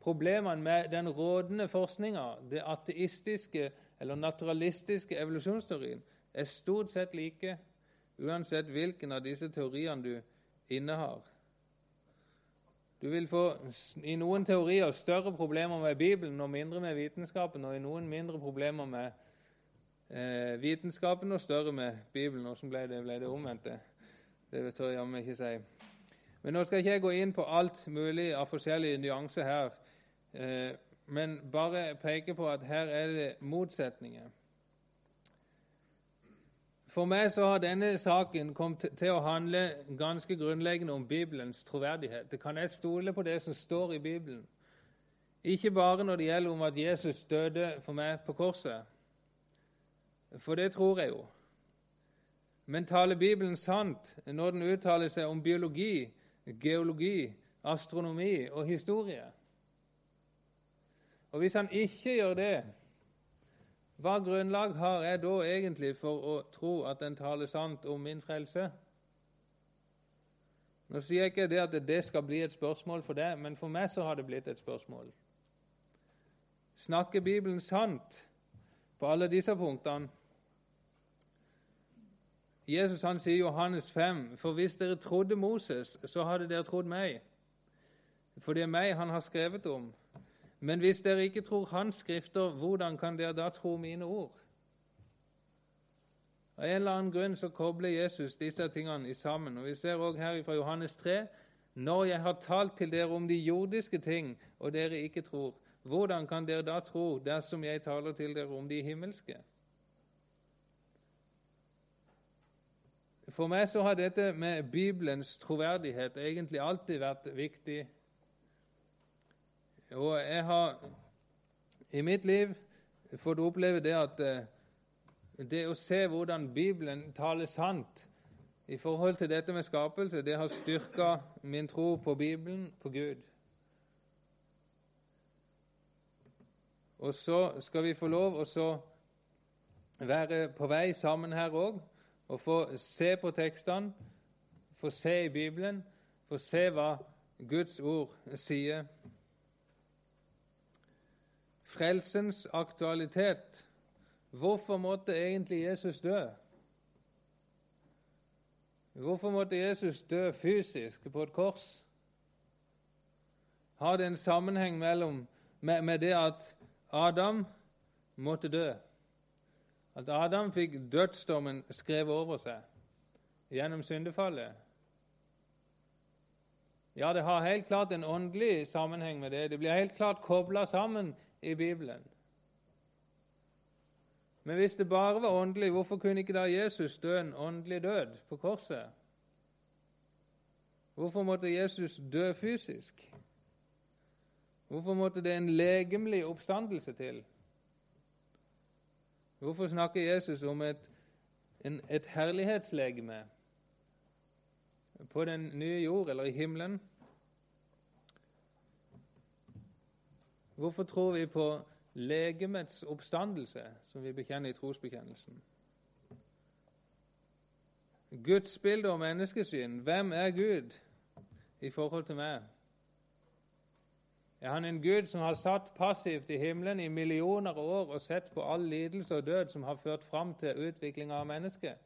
Problemene med den rådende forskninga, det ateistiske eller naturalistiske evolusjonsteorien, er stort sett like uansett hvilken av disse teoriene du innehar. Du vil få i noen teorier større problemer med Bibelen og mindre med vitenskapen, og i noen mindre problemer med eh, vitenskapen og større med Bibelen. Hvordan ble det, ble det omvendte? Det tør jeg jammen ikke si. Men nå skal ikke jeg gå inn på alt mulig av forskjellige nyanser her. Eh, men bare peke på at her er det motsetninger. For meg så har denne saken kommet til å handle ganske grunnleggende om Bibelens troverdighet. Det kan jeg stole på det som står i Bibelen? Ikke bare når det gjelder om at Jesus døde for meg på korset, for det tror jeg jo. Men taler Bibelen sant når den uttaler seg om biologi, geologi, astronomi og historie? Og hvis han ikke gjør det, hva grunnlag har jeg da egentlig for å tro at den taler sant om min frelse? Nå sier jeg ikke det at det skal bli et spørsmål for deg, men for meg så har det blitt et spørsmål. Snakker Bibelen sant på alle disse punktene? Jesus han sier i Johannes 5.: For hvis dere trodde Moses, så hadde dere trodd meg. For det er meg han har skrevet om. Men hvis dere ikke tror hans skrifter, hvordan kan dere da tro mine ord? Av en eller annen grunn så kobler Jesus disse tingene sammen. Og Vi ser også her fra Johannes 3.: Når jeg har talt til dere om de jordiske ting, og dere ikke tror, hvordan kan dere da tro dersom jeg taler til dere om de himmelske? For meg så har dette med Bibelens troverdighet egentlig alltid vært viktig. Og jeg har i mitt liv fått oppleve det at eh, det å se hvordan Bibelen taler sant i forhold til dette med skapelse, det har styrka min tro på Bibelen, på Gud. Og så skal vi få lov å være på vei sammen her òg og få se på tekstene, få se i Bibelen, få se hva Guds ord sier. Frelsens aktualitet. Hvorfor måtte egentlig Jesus dø? Hvorfor måtte Jesus dø fysisk på et kors? Har det en sammenheng mellom, med, med det at Adam måtte dø? at Adam fikk dødsdommen skrevet over seg gjennom syndefallet. Ja, det har helt klart en åndelig sammenheng med det. Det blir helt klart kobla sammen i Bibelen. Men hvis det bare var åndelig, hvorfor kunne ikke da Jesus dø en åndelig død på korset? Hvorfor måtte Jesus dø fysisk? Hvorfor måtte det en legemlig oppstandelse til? Hvorfor snakker Jesus om et, en, et herlighetslegeme på den nye jord eller i himmelen? Hvorfor tror vi på legemets oppstandelse, som vi bekjenner i trosbekjennelsen? Guds bilde og menneskesyn. Hvem er Gud i forhold til meg? Er han en Gud som har satt passivt i himmelen i millioner av år og sett på all lidelse og død som har ført fram til utviklinga av mennesket?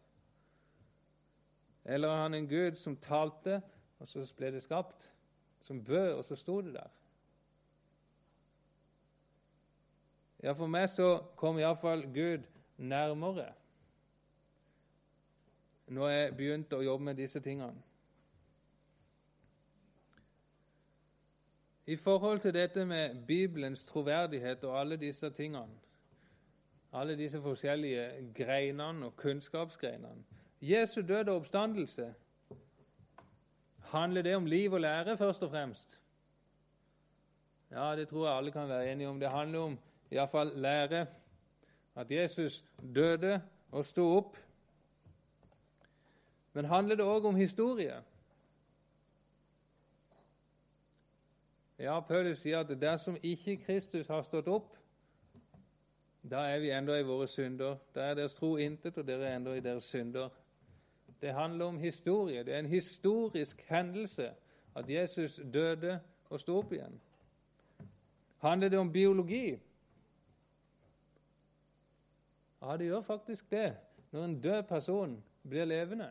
Eller er han en Gud som talte, og så ble det skapt? Som bød, og så sto det der? Ja, For meg så kom iallfall Gud nærmere når jeg begynte å jobbe med disse tingene. I forhold til dette med Bibelens troverdighet og alle disse tingene, alle disse forskjellige greinene og kunnskapsgreinene Jesu død og oppstandelse, handler det om liv og lære først og fremst? Ja, det tror jeg alle kan være enige om. Det handler om iallfall lære. At Jesus døde og sto opp. Men handler det òg om historie? Ja, Paulus sier at dersom ikke Kristus har stått opp, da er vi ennå i våre synder. Da er deres tro intet, og dere er ennå i deres synder. Det handler om historie. Det er en historisk hendelse at Jesus døde og sto opp igjen. Handler det om biologi? Ja, det gjør faktisk det når en død person blir levende.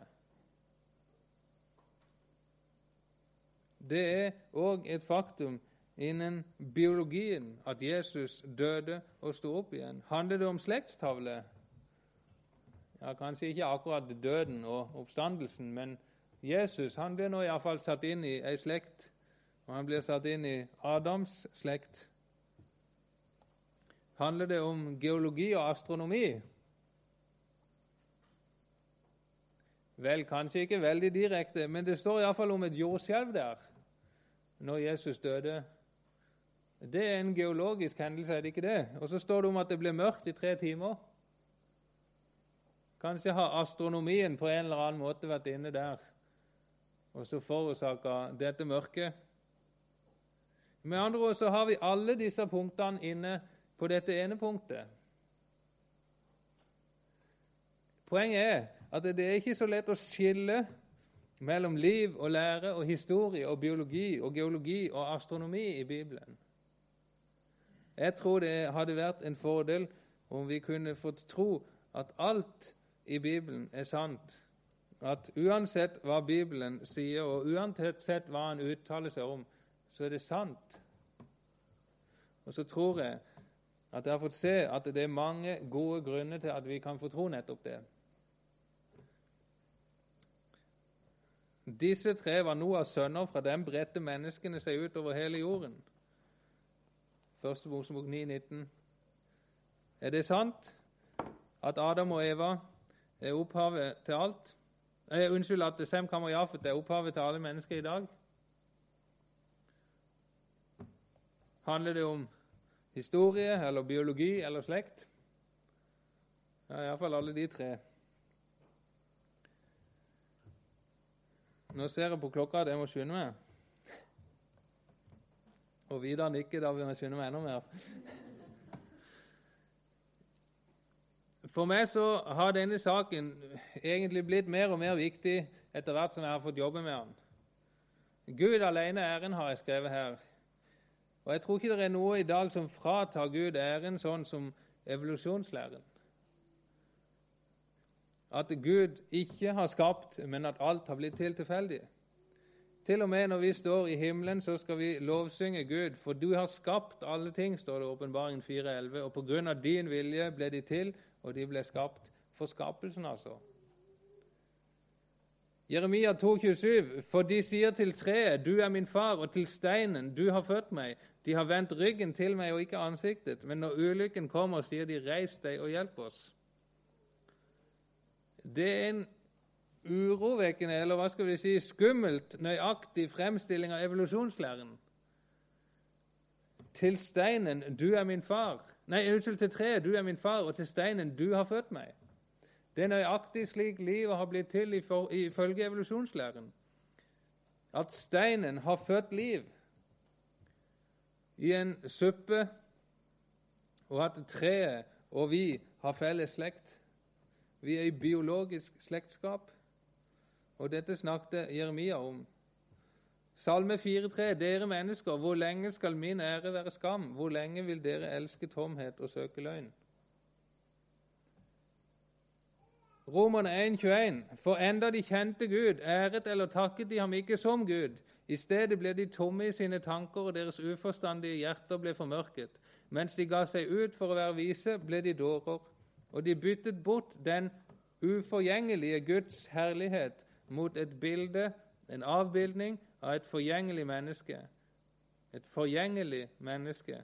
Det er òg et faktum innen biologien at Jesus døde og sto opp igjen. Handler det om slektstavle? Ja, Kanskje ikke akkurat døden og oppstandelsen, men Jesus han blir nå iallfall satt inn i ei slekt, og han blir satt inn i Adams slekt. Handler det om geologi og astronomi? Vel, kanskje ikke veldig direkte, men det står iallfall om et jordskjelv der når Jesus døde. Det er en geologisk hendelse, er det ikke det? Og så står det om at det ble mørkt i tre timer. Kanskje har astronomien på en eller annen måte vært inne der og så forårsaka dette mørket. Med andre ord så har vi alle disse punktene inne på dette ene punktet. Poenget er at det er ikke så lett å skille mellom liv og lære og historie og biologi og geologi og astronomi i Bibelen. Jeg tror det hadde vært en fordel om vi kunne fått tro at alt i Bibelen er sant. At uansett hva Bibelen sier, og uansett hva han uttaler seg om, så er det sant. Og så tror jeg at jeg har fått se at det er mange gode grunner til at vi kan få tro nettopp det. Disse tre var Noahs sønner, fra dem bredte menneskene seg ut over hele jorden. Første Mosebok 9,19. Er det sant at Adam og Eva er opphavet til alt? Eh, unnskyld, at Sem, Kam Jafet er opphavet til alle mennesker i dag? Handler det om historie eller biologi eller slekt? Ja, iallfall alle de tre. Nå ser jeg på klokka at jeg må skynde meg. Og Vidar nikker, da vil jeg skynde meg enda mer. For meg så har denne saken egentlig blitt mer og mer viktig etter hvert som jeg har fått jobbe med den. Gud alene æren, har jeg skrevet her. Og Jeg tror ikke det er noe i dag som fratar Gud æren, sånn som evolusjonslæren. At Gud ikke har skapt, men at alt har blitt til tilfeldig. Til og med når vi står i himmelen, så skal vi lovsynge Gud, for du har skapt alle ting, står det i Åpenbaringen 4,11, og på grunn av din vilje ble de til, og de ble skapt for skapelsen, altså. Jeremia 2,27.: For de sier til treet, du er min far, og til steinen, du har født meg. De har vendt ryggen til meg og ikke ansiktet. Men når ulykken kommer, sier de, reis deg og hjelp oss. Det er en urovekkende, eller hva skal vi si, skummelt, nøyaktig fremstilling av evolusjonslæren. Til steinen, du er min far. Nei, unnskyld, til treet, du er min far, og til steinen, du har født meg. Det er nøyaktig slik livet har blitt til ifølge evolusjonslæren. At steinen har født liv i en suppe, og at treet og vi har felles slekt. Vi er i biologisk slektskap, og dette snakket Jeremia om. Salme 4,3.: Dere mennesker, hvor lenge skal min ære være skam? Hvor lenge vil dere elske tomhet og søke løgn? Romerne 1,21.: For enda de kjente Gud, æret eller takket de ham ikke som Gud. I stedet ble de tomme i sine tanker, og deres uforstandige hjerter ble formørket. Mens de ga seg ut for å være vise, ble de dårer, og de byttet bort den uforgjengelige Guds herlighet mot et bilde, en avbildning av et forgjengelig menneske. Et forgjengelig menneske,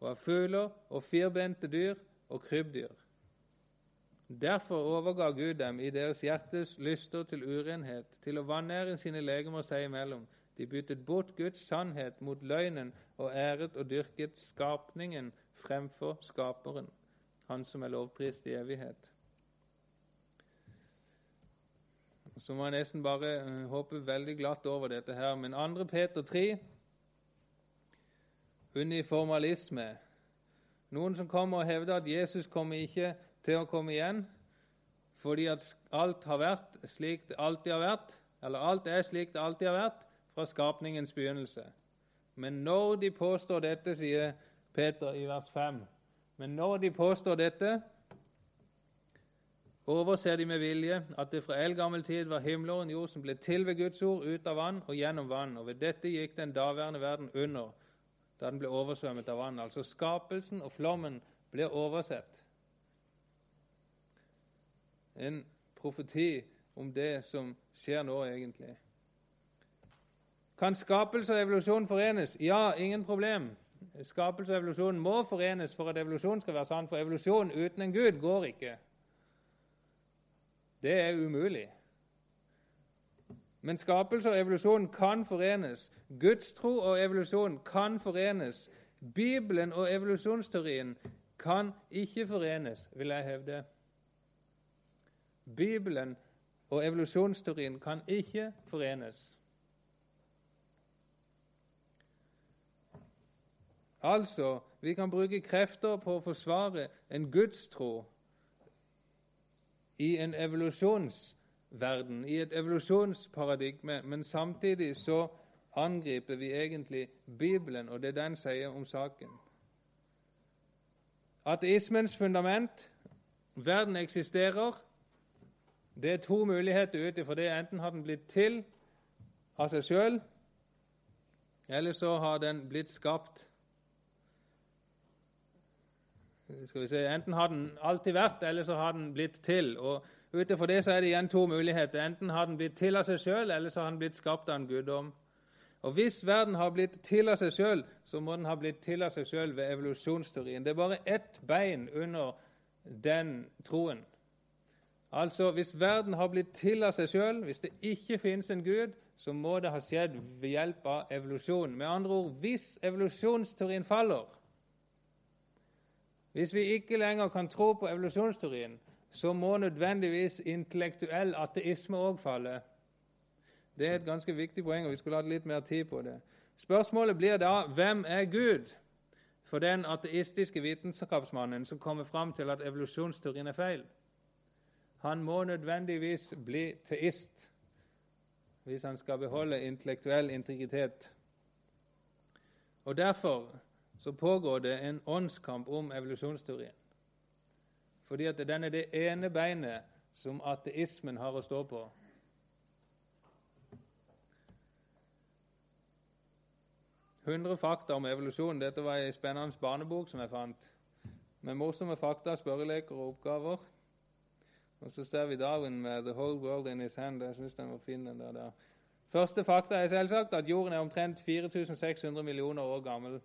og av fugler og firbente dyr og krybbdyr. Derfor overga Gud dem i deres hjertes lyster til urenhet, til å vanære sine legemer seg imellom. De byttet bort Guds sannhet mot løgnen og æret og dyrket skapningen fremfor Skaperen, Han som er lovprist i evighet. Så må jeg nesten bare håpe veldig glatt over dette her. Men 2. Peter 3 uniformalisme. Noen som kommer og hevder at Jesus kommer ikke til å komme igjen fordi at alt har vært slik det alltid har vært, eller alt er slik det alltid har vært fra skapningens begynnelse. Men når de påstår dette, sier Peter i vers 5, men når de påstår dette, overser de med vilje at det fra eldgammel tid var himmel og jord som ble til ved Guds ord, ut av vann og gjennom vann, og ved dette gikk den daværende verden under da den ble oversvømmet av vann. Altså skapelsen og flommen ble oversett en profeti om det som skjer nå, egentlig. Kan skapelse og evolusjon forenes? Ja, ingen problem. Skapelse og evolusjon må forenes for at evolusjon skal være sann, for evolusjon uten en gud går ikke. Det er umulig. Men skapelse og evolusjon kan forenes. Gudstro og evolusjon kan forenes. Bibelen og evolusjonsteorien kan ikke forenes, vil jeg hevde. Bibelen og evolusjonsteorien kan ikke forenes. Altså, vi kan bruke krefter på å forsvare en gudstro i en evolusjonsverden, i et evolusjonsparadigme, men samtidig så angriper vi egentlig Bibelen og det den sier om saken. Ateismens fundament verden eksisterer. Det er to muligheter ut ifra det. Enten har den blitt til av seg sjøl, eller så har den blitt skapt. Skal vi se, Enten har den alltid vært, eller så har den blitt til. Og Ut ifra det så er det igjen to muligheter. Enten har den blitt til av seg sjøl, eller så har den blitt skapt av en guddom. Og Hvis verden har blitt til av seg sjøl, så må den ha blitt til av seg sjøl ved evolusjonsteorien. Det er bare ett bein under den troen. Altså, Hvis verden har blitt til av seg sjøl, hvis det ikke finnes en gud, så må det ha skjedd ved hjelp av evolusjon. Med andre ord, hvis evolusjonsteorien faller Hvis vi ikke lenger kan tro på evolusjonsteorien, så må nødvendigvis intellektuell ateisme òg falle. Det er et ganske viktig poeng, og vi skulle hatt litt mer tid på det. Spørsmålet blir da hvem er Gud? For den ateistiske vitenskapsmannen som kommer fram til at evolusjonsteorien er feil, han må nødvendigvis bli teist hvis han skal beholde intellektuell integritet. Og Derfor så pågår det en åndskamp om evolusjonsteorien. Fordi at den er det ene beinet som ateismen har å stå på. 100 fakta om evolusjon. Dette var ei spennende barnebok som jeg fant, med morsomme fakta, spørreleker og oppgaver. Og så ser vi Darwin med 'The Whole World in His Hand'. Jeg syns den var fin, den der. Første fakta er selvsagt at jorden er omtrent 4600 millioner år gammel.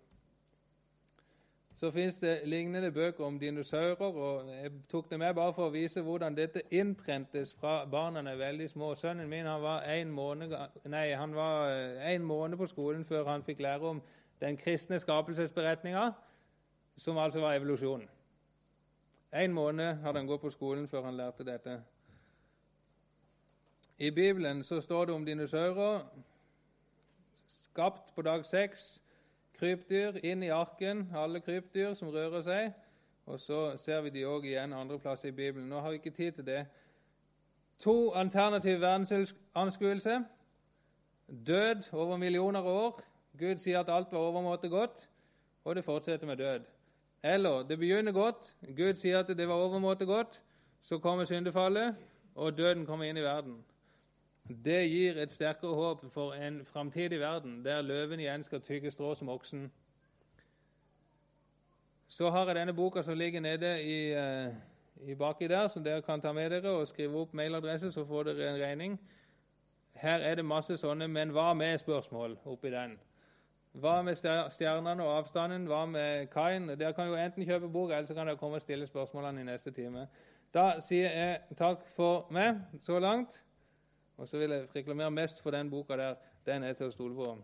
Så fins det lignende bøker om dinosaurer, og jeg tok det med bare for å vise hvordan dette innprentes fra barna er veldig små. Sønnen min han var én måned, eh, måned, på skolen før han fikk lære om den kristne skapelsesberetninga, som altså var evolusjon. Én måned hadde han gått på skolen før han lærte dette. I Bibelen så står det om dinosaurer skapt på dag seks krypdyr inn i arken, alle krypdyr som rører seg. Og så ser vi de òg igjen andre plasser i Bibelen. Nå har vi ikke tid til det. To alternative verdensanskuelse. Død over millioner av år. Gud sier at alt var overmåte godt, og det fortsetter med død. Eller det begynner godt. Gud sier at det var overmåte godt. Så kommer syndefallet, og døden kommer inn i verden. Det gir et sterkere håp for en framtidig verden der løven igjen skal tygge strå som oksen. Så har jeg denne boka som ligger nede i, uh, i baki der, som dere kan ta med dere og skrive opp mailadresse, så får dere en regning. Her er det masse sånne 'men hva med?'-spørsmål oppi den. Hva med stjernene og avstanden? Hva med kaien? Dere kan jo enten kjøpe boka, eller så kan dere komme og stille spørsmålene i neste time. Da sier jeg takk for meg så langt. Og så vil jeg reklamere mest for den boka der. Den er til å stole på.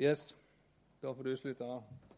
Yes, da får du slutte av.